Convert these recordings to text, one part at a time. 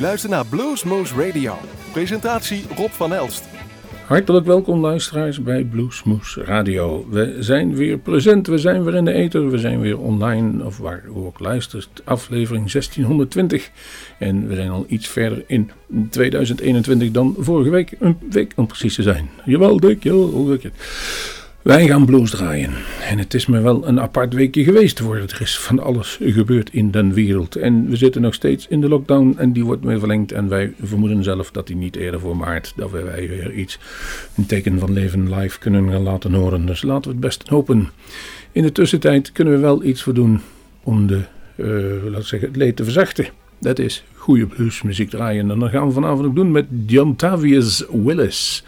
Luister naar Bluesmoose Radio. Presentatie Rob van Elst. Hartelijk welkom luisteraars bij Bluesmoose Radio. We zijn weer present, we zijn weer in de ether, we zijn weer online of waar u ook luistert. Aflevering 1620 en we zijn al iets verder in 2021 dan vorige week, een week om precies te zijn. Jawel, dik, hoe hoe het? Wij gaan blues draaien. En het is me wel een apart weekje geweest voor het is van alles gebeurd in de wereld. En we zitten nog steeds in de lockdown en die wordt weer verlengd. En wij vermoeden zelf dat die niet eerder voor maart, dat wij weer iets, een teken van leven live kunnen laten horen. Dus laten we het best hopen. In de tussentijd kunnen we wel iets voor doen om de, uh, laat zeggen, het leed te verzachten. Dat is goede bluesmuziek draaien. En dat gaan we vanavond ook doen met John Tavius Willis.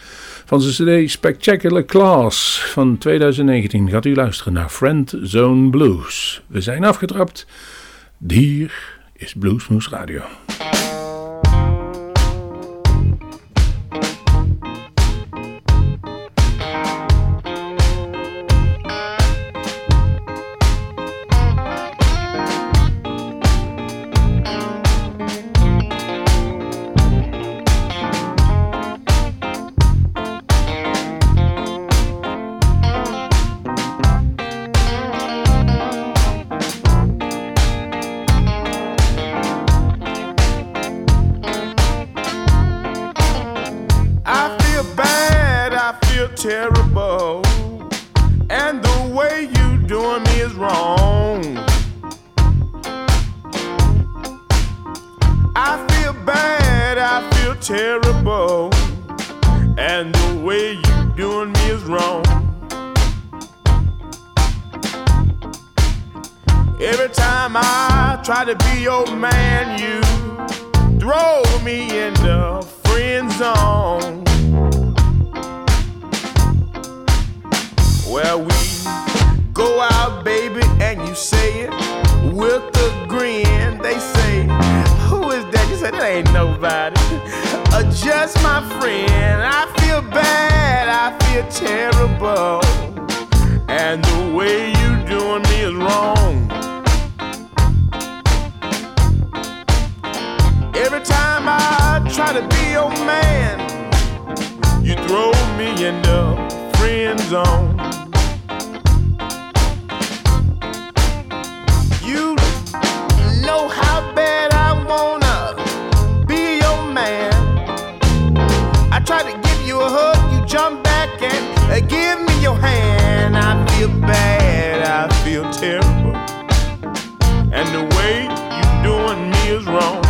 Van zijn cd Spectacular Class van 2019 gaat u luisteren naar Friend Zone Blues. We zijn afgetrapt. Hier is Bluesmoes Radio. terrible, and the way you doing me is wrong. Every time I try to be your man, you throw me in the friend zone. Well, we go out, baby, and you say it with a grin. They say said, it ain't nobody. Adjust, my friend. I feel bad. I feel terrible. And the way you doing me is wrong. Every time I try to be your man, you throw me in the friend zone. jump back and uh, give me your hand. I feel bad, I feel terrible. And the way you are doing me is wrong.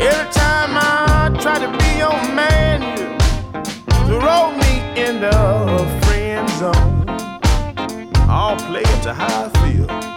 Every time I try to be your man, you throw me in the friend zone. I'll play it to how I feel.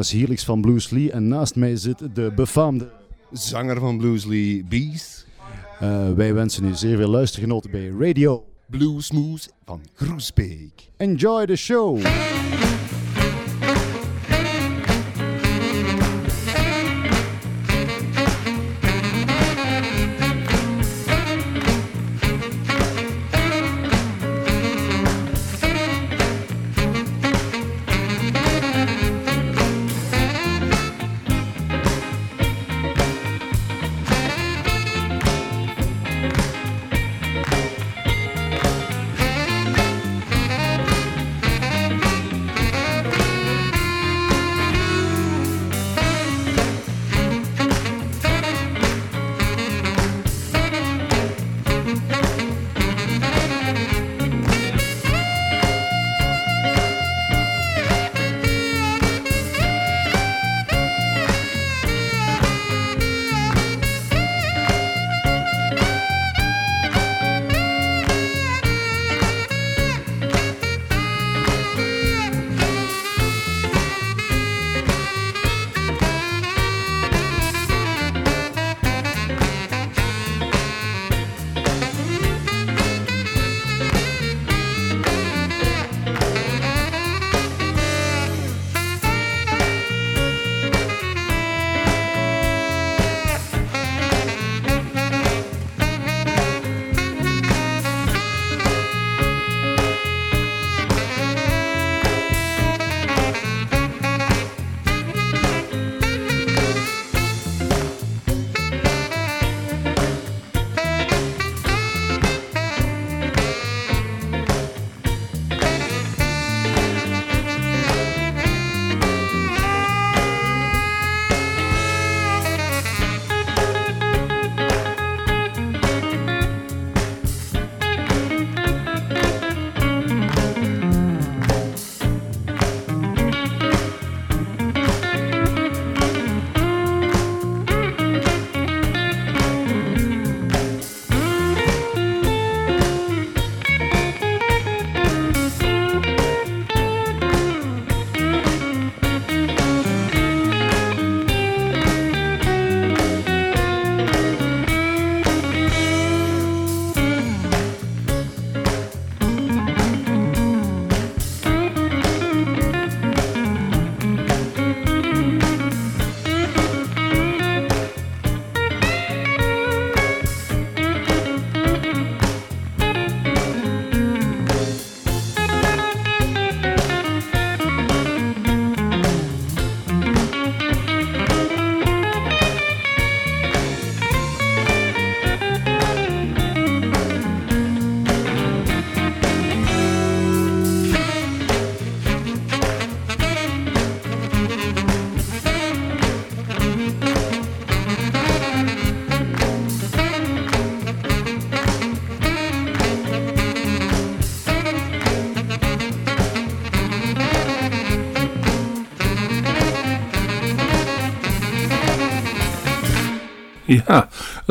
is Helix van Blues Lee en naast mij zit de befaamde... Zanger van Blues Lee, Beast. Eh, wij wensen u zeer veel luistergenoten bij Radio Bluesmoes van Groesbeek. Enjoy the show!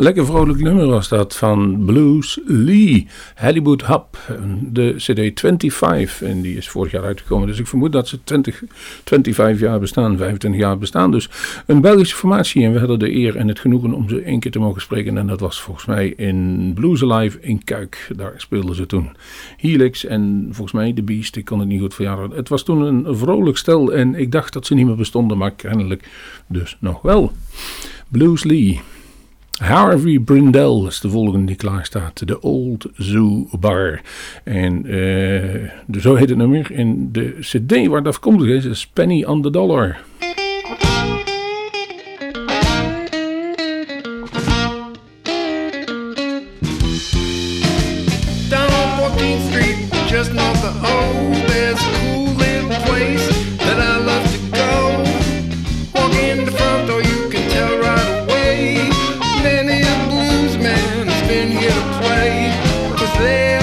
Lekker vrolijk nummer was dat van Blues Lee, Hollywood Hub, de CD 25. En die is vorig jaar uitgekomen, dus ik vermoed dat ze 20, 25 jaar bestaan, 25 jaar bestaan. Dus een Belgische formatie en we hadden de eer en het genoegen om ze één keer te mogen spreken. En dat was volgens mij in Blues Alive in Kuik, daar speelden ze toen. Helix en volgens mij The Beast, ik kon het niet goed verjaren. Het was toen een vrolijk stel en ik dacht dat ze niet meer bestonden, maar kennelijk dus nog wel. Blues Lee. Harvey Brindell is de volgende die klaar staat. De Old Zoo Bar. En eh, zo heet het nummer. En de cd waar dat komt is, is Penny on the Dollar. Down on Street, just north night was there.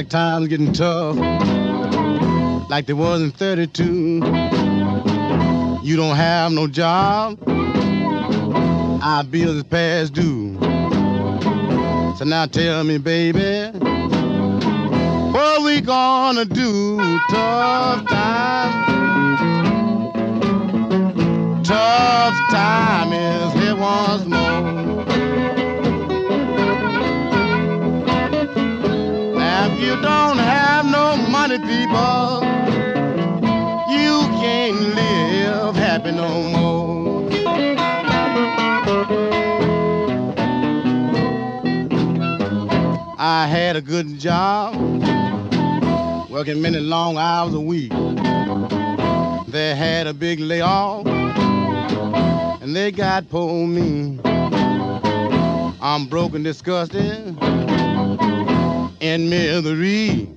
like times getting tough, like there was in 32. You don't have no job, our bills is past due. So now tell me, baby, what we gonna do? Tough time, tough time is here once more. you don't have no money, people, you can't live happy no more. I had a good job, working many long hours a week. They had a big layoff, and they got poor me. I'm broken, disgusted in misery.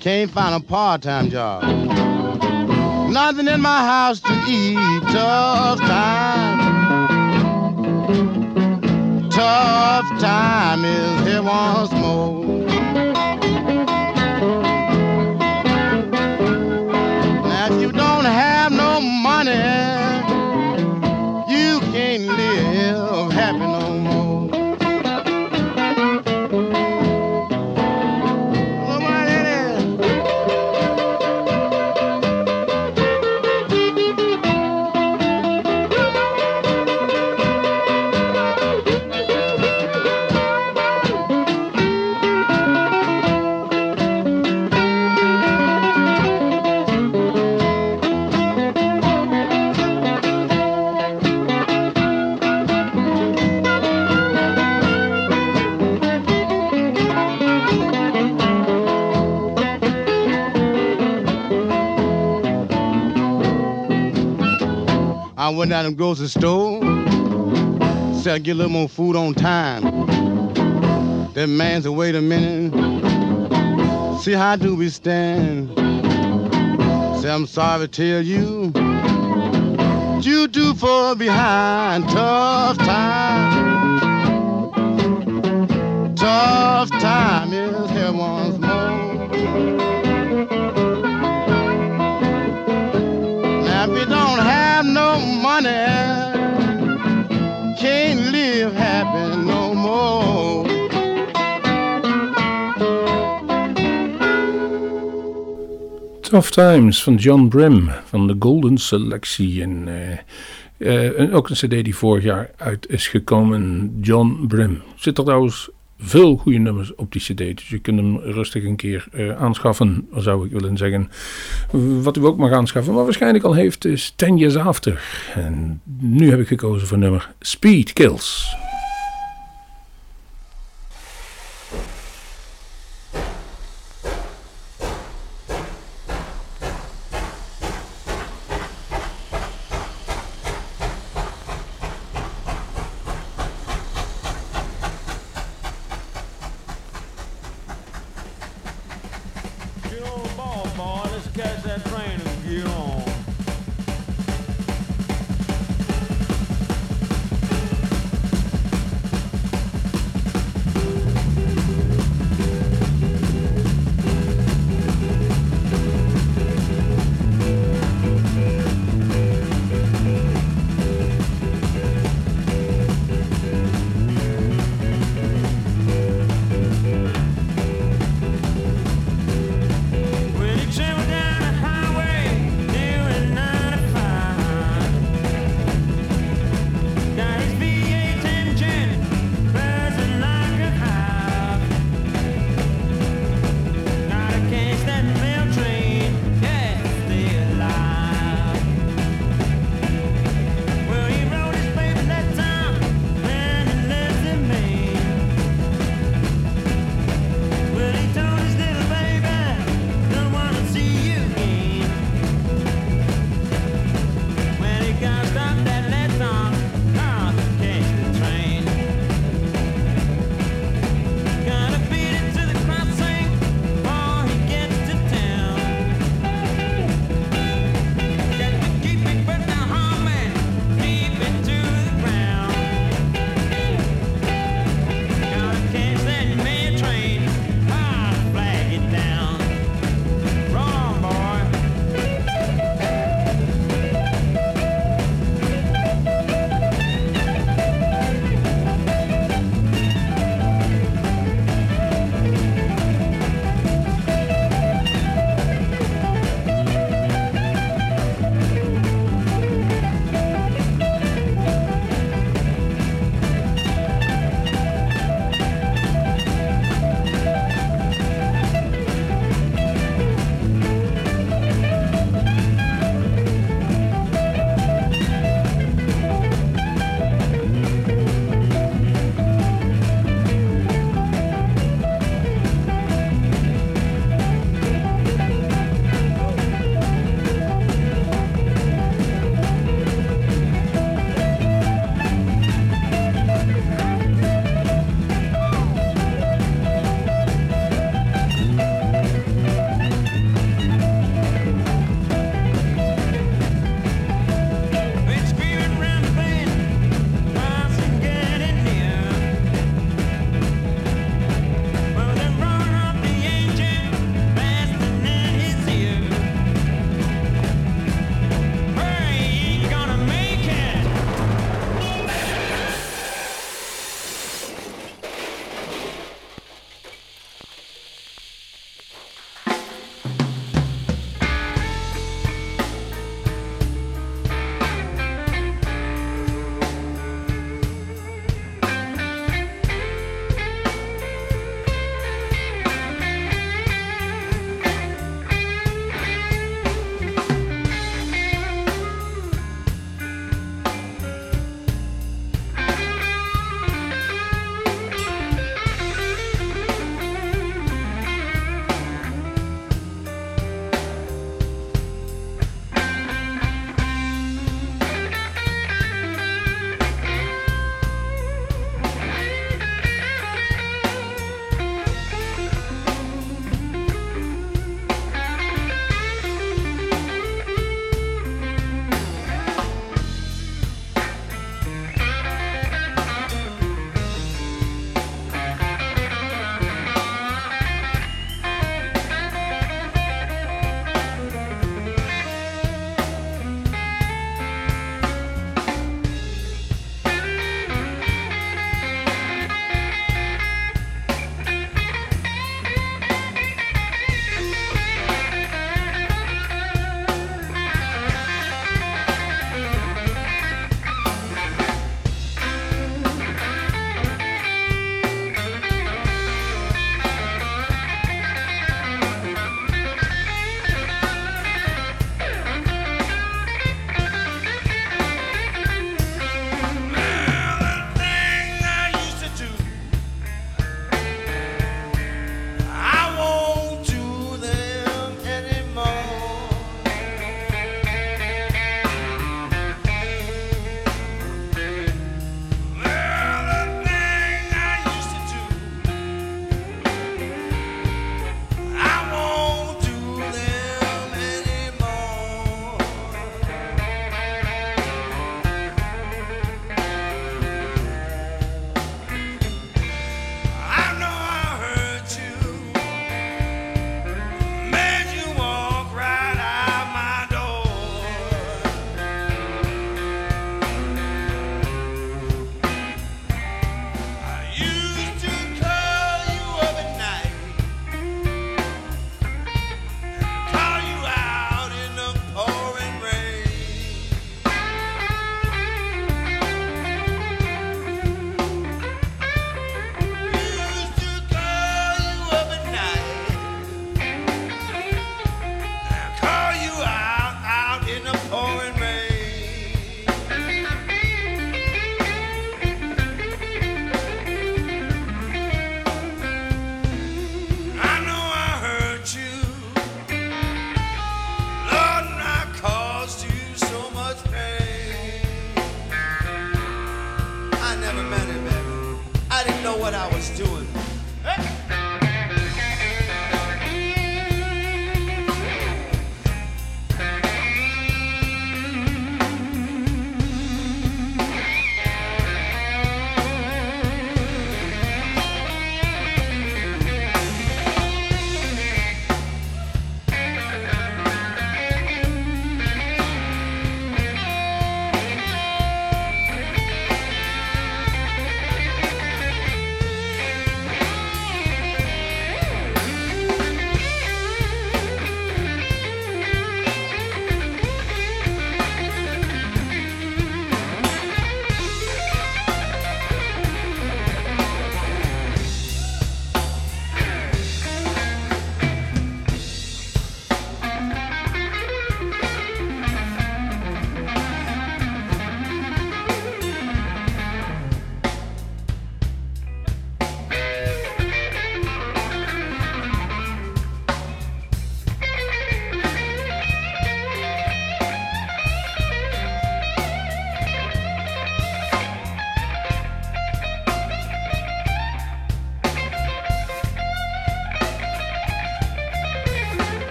Can't find a part-time job. Nothing in my house to eat. Tough time. Tough time is here once more. Now if you don't have no money. went down to the grocery store, said i get a little more food on time. That man said, wait a minute, see how do we stand? Say, I'm sorry to tell you, you do fall behind, tough time. Tough time, is here once more. Now if you don't have Tough Times van John Brim van de Golden Selectie. Eh, eh, en, ook een CD die vorig jaar uit is gekomen, John Brim. Zit er trouwens veel goede nummers op die CD. Dus je kunt hem rustig een keer eh, aanschaffen, zou ik willen zeggen. Wat u ook mag aanschaffen, maar waarschijnlijk al heeft, is Ten Years After. En nu heb ik gekozen voor nummer Speed Kills.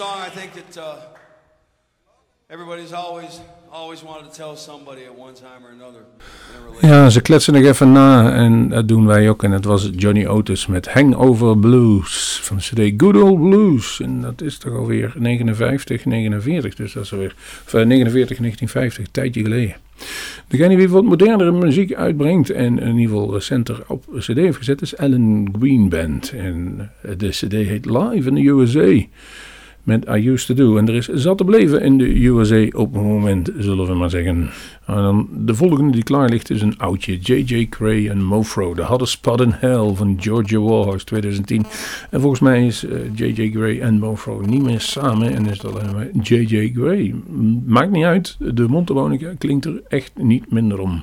song I think that uh, everybody's always, always wanted to tell somebody at one time or another. Ja, ze kletsen nog even na en dat doen wij ook. En dat was Johnny Otis met Hangover Blues van CD Good Old Blues. En dat is toch alweer 59, 49. Dus dat is alweer 49, eh, 1950, een tijdje geleden. Degene die wat modernere muziek uitbrengt en in ieder geval recenter op CD heeft gezet is Alan Green Band. En de CD heet Live in the USA met I Used To Do. En er is zat te beleven in de USA op het moment, zullen we maar zeggen. En dan de volgende die klaar ligt is een oudje. J.J. Gray en Mofro, De Hottest Spot in Hell van Georgia Warhouse 2010. En volgens mij is J.J. Eh, Gray en Mofro niet meer samen en is dat alleen maar J.J. Gray. Maakt niet uit, de Montebonica klinkt er echt niet minder om.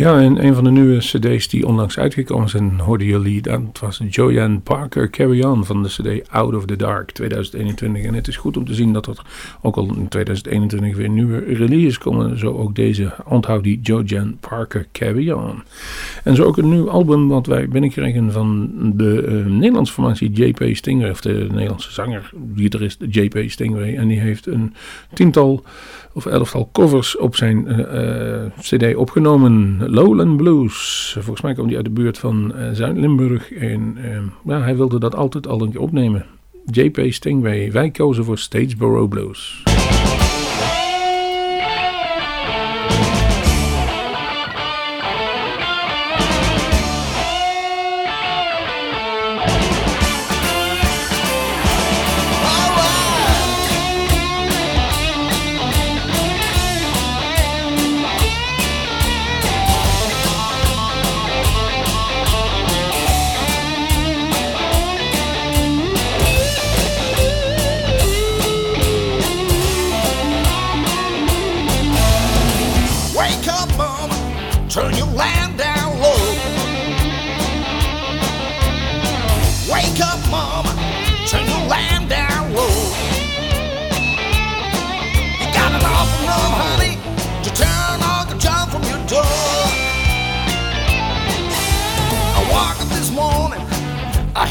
Ja, en een van de nieuwe cd's die onlangs uitgekomen zijn, hoorden jullie, dat was Joanne Parker Carry On van de cd Out of the Dark 2021. En het is goed om te zien dat er ook al in 2021 weer nieuwe releases komen. Zo ook deze, onthoud die Joanne Parker Carry On. En zo ook een nieuw album wat wij binnenkregen van de eh, Nederlandse formatie JP Stingray, of de Nederlandse zanger, gitarist JP Stingray. En die heeft een tiental of elftal covers op zijn eh, eh, CD opgenomen. Lowland Blues. Volgens mij komt hij uit de buurt van eh, Zuid-Limburg. En ehm, ja, hij wilde dat altijd al een keer opnemen. JP Stingway. Wij kozen voor Statesboro Blues.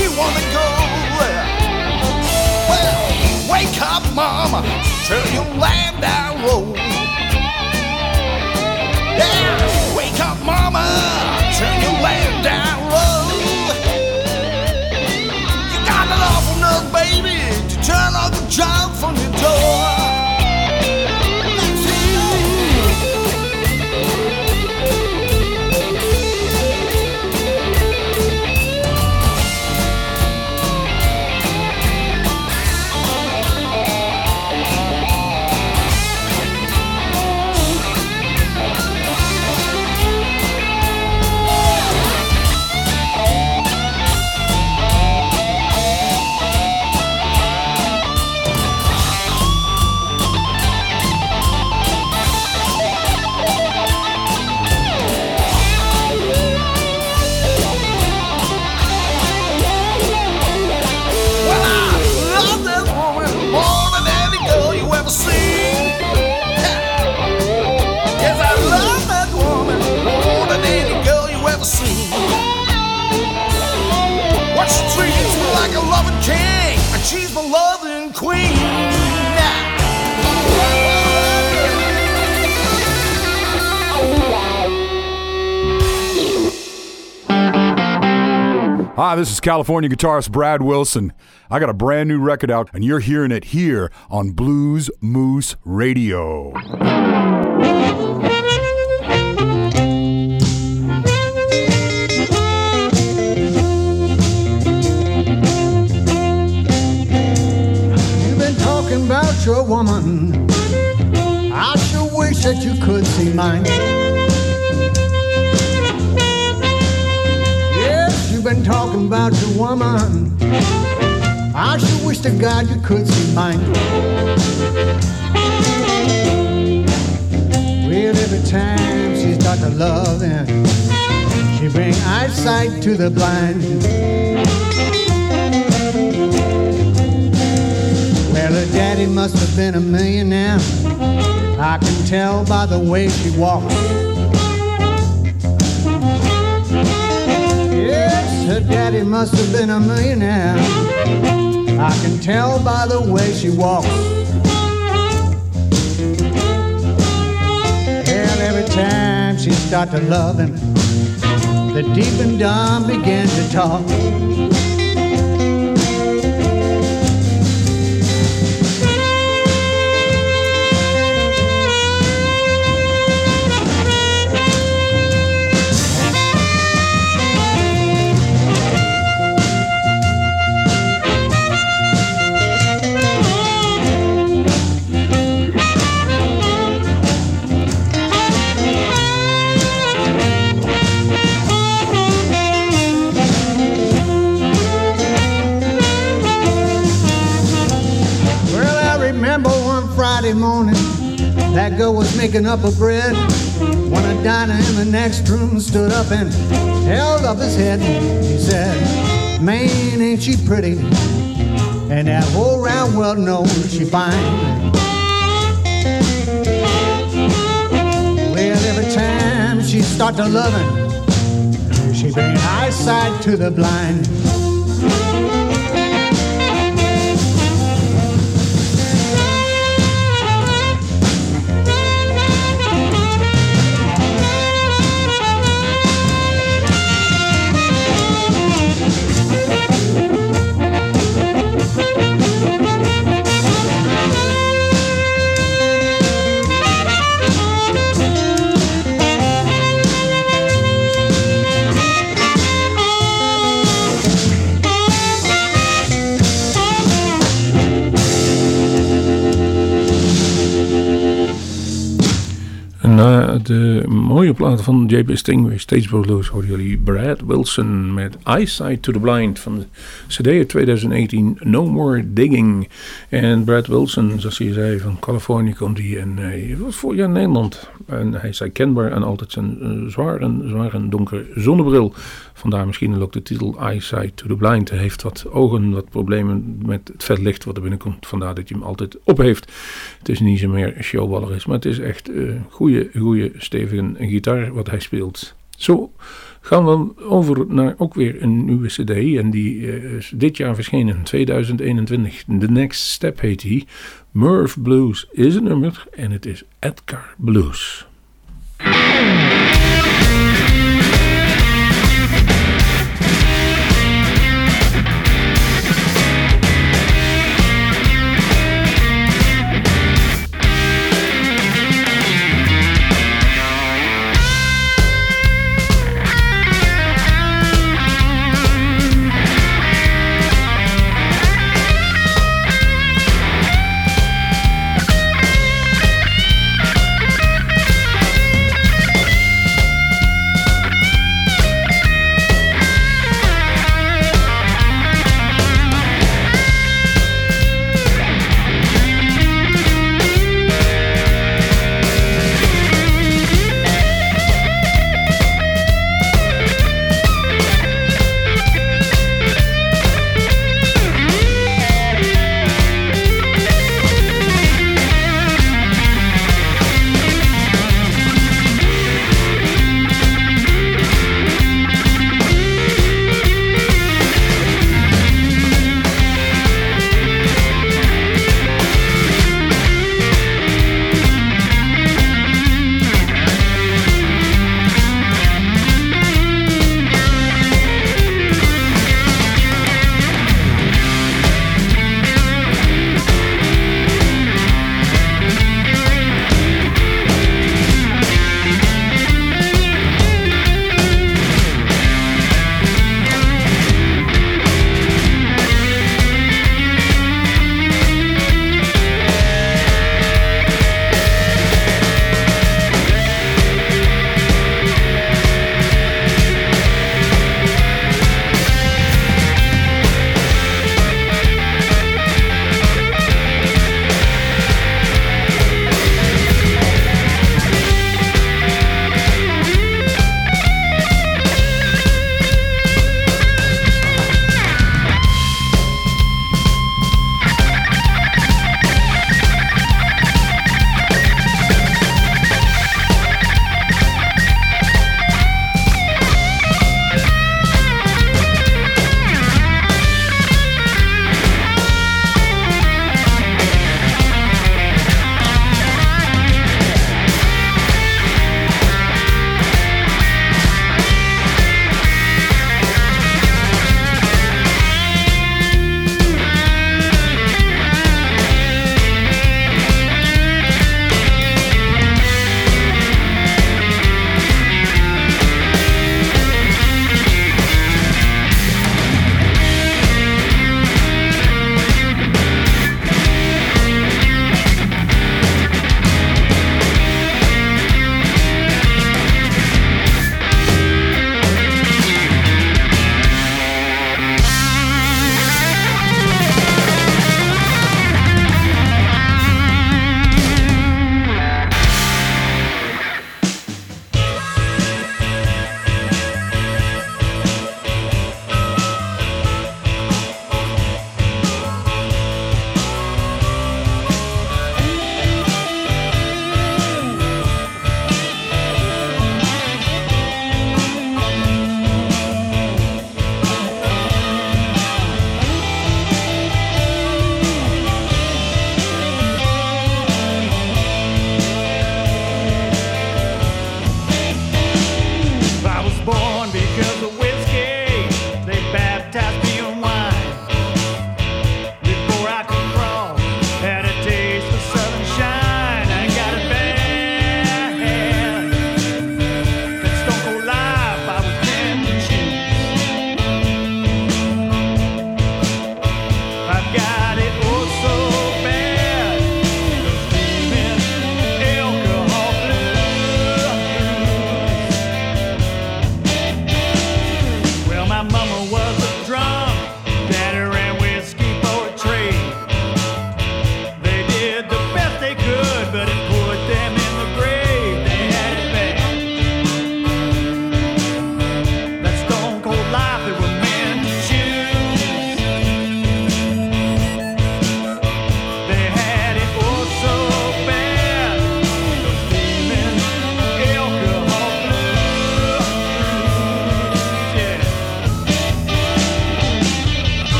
you wanna go? Well, wake up, mama, to your land. is California guitarist Brad Wilson. I got a brand new record out, and you're hearing it here on Blues Moose Radio. You've been talking about your woman. I sure wish that you could see mine. talking about your woman. I sure wish to God you could see mine. Well, every time she starts to love, and she bring eyesight to the blind. Well, her daddy must have been a millionaire. I can tell by the way she walks. Her daddy must have been a millionaire. I can tell by the way she walks. And every time she started to love him, the deep and dumb began to talk. Picking up a bread when a diner in the next room stood up and held up his head. He said, Man, ain't she pretty? And that whole round world knows she fine. Well, every time she starts to loving, she bring eyesight to the blind. Na de mooie plaat van J.B. Stingway, Steeds Blues, horen jullie Brad Wilson met Eyesight to the Blind van de CD uit 2018, No More Digging. En Brad Wilson, zoals hij zei, van Californië komt hij en hij was vorig jaar in Nederland. En hij is kenbaar en altijd zijn eh, zware zwaar, en, zwaar zonnebril. Vandaar misschien ook de titel Eyesight to the Blind. Hij heeft wat ogen, wat problemen met het licht wat er binnenkomt. Vandaar dat je hem altijd op heeft. Het is niet zo meer showballer is, maar het is echt uh, eh, goede, goede, stevige gitaar wat hij speelt. Zo gaan we over naar ook weer een nieuwe CD. En die eh, is dit jaar verschenen, 2021. The Next Step heet die. Murph Blues is een nummer en het is Edgar Blues.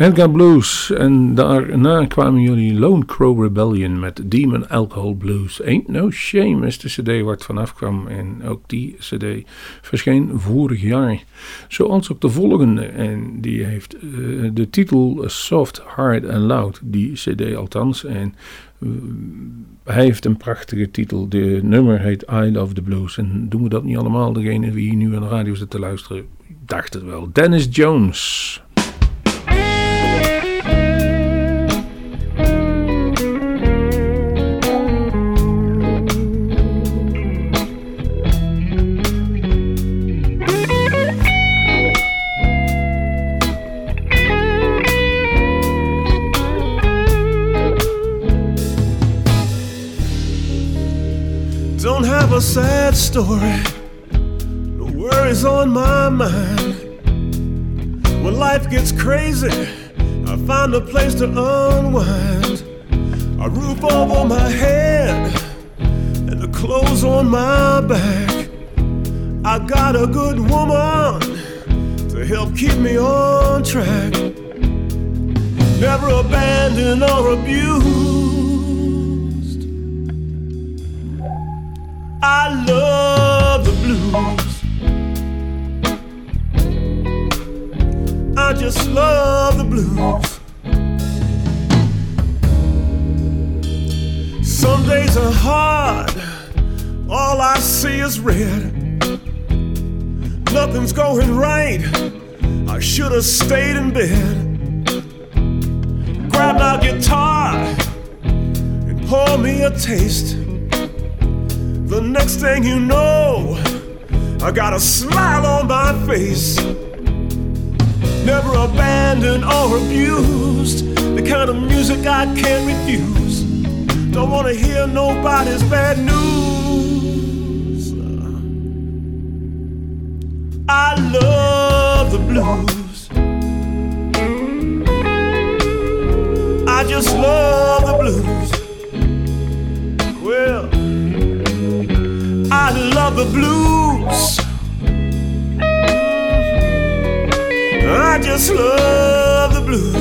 Edgar Blues. En daarna kwamen jullie Lone Crow Rebellion met Demon Alcohol Blues. Ain't No Shame is de cd waar het vanaf kwam. En ook die cd verscheen vorig jaar. Zoals ook de volgende. En die heeft eh, de titel Soft, Hard and Loud. Die cd althans. En eh, hij heeft een prachtige titel. De nummer heet I Love the Blues. En doen we dat niet allemaal? Degene die hier nu aan de radio zit te luisteren, dacht het wel. Dennis Jones. a sad story. No worries on my mind. When life gets crazy, I find a place to unwind. A roof over my head and the clothes on my back. I got a good woman to help keep me on track. Never abandon or abuse I love the blues. I just love the blues. Some days are hard, all I see is red. Nothing's going right, I should have stayed in bed. Grab my guitar and pour me a taste. The next thing you know, I got a smile on my face. Never abandoned or abused, the kind of music I can't refuse. Don't wanna hear nobody's bad news. I love the blues. I just love the blues. love the blues. I just love the blues.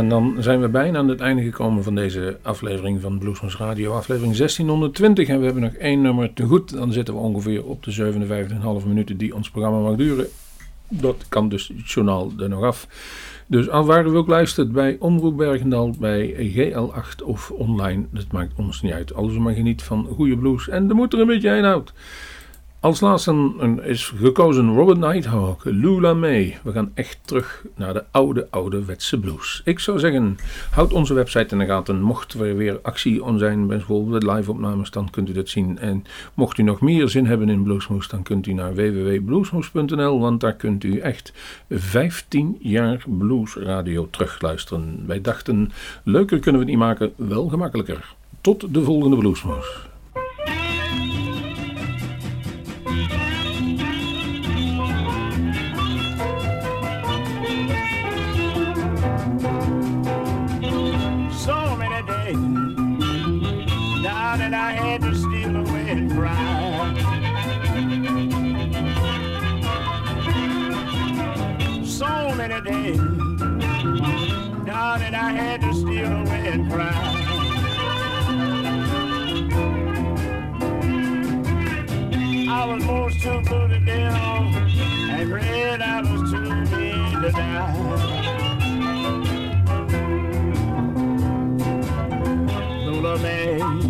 en nou, dan zijn we bijna aan het einde gekomen van deze aflevering van Bluesmans Radio, aflevering 1620. En we hebben nog één nummer te goed. Dan zitten we ongeveer op de 57,5 minuten die ons programma mag duren. Dat kan dus het journaal er nog af. Dus aan waar u ook luistert, bij Omroep Bergendal, bij GL8 of online, dat maakt ons niet uit. Alles maar geniet van goede blues en er moet er een beetje inhoud. houdt. Als laatste is gekozen Robert Nighthawk, Lula May. We gaan echt terug naar de oude, oude ouderwetse blues. Ik zou zeggen, houd onze website in de gaten. Mocht er weer actie om zijn, bijvoorbeeld live-opnames, dan kunt u dat zien. En mocht u nog meer zin hebben in Bluesmoes, dan kunt u naar www.bluesmoes.nl, want daar kunt u echt 15 jaar bluesradio terugluisteren. Wij dachten, leuker kunnen we het niet maken, wel gemakkelijker. Tot de volgende Bluesmoes. yesterday. Darling, I had to steal away and cry. I was most too good to get and red I was too mean to die. Lola May.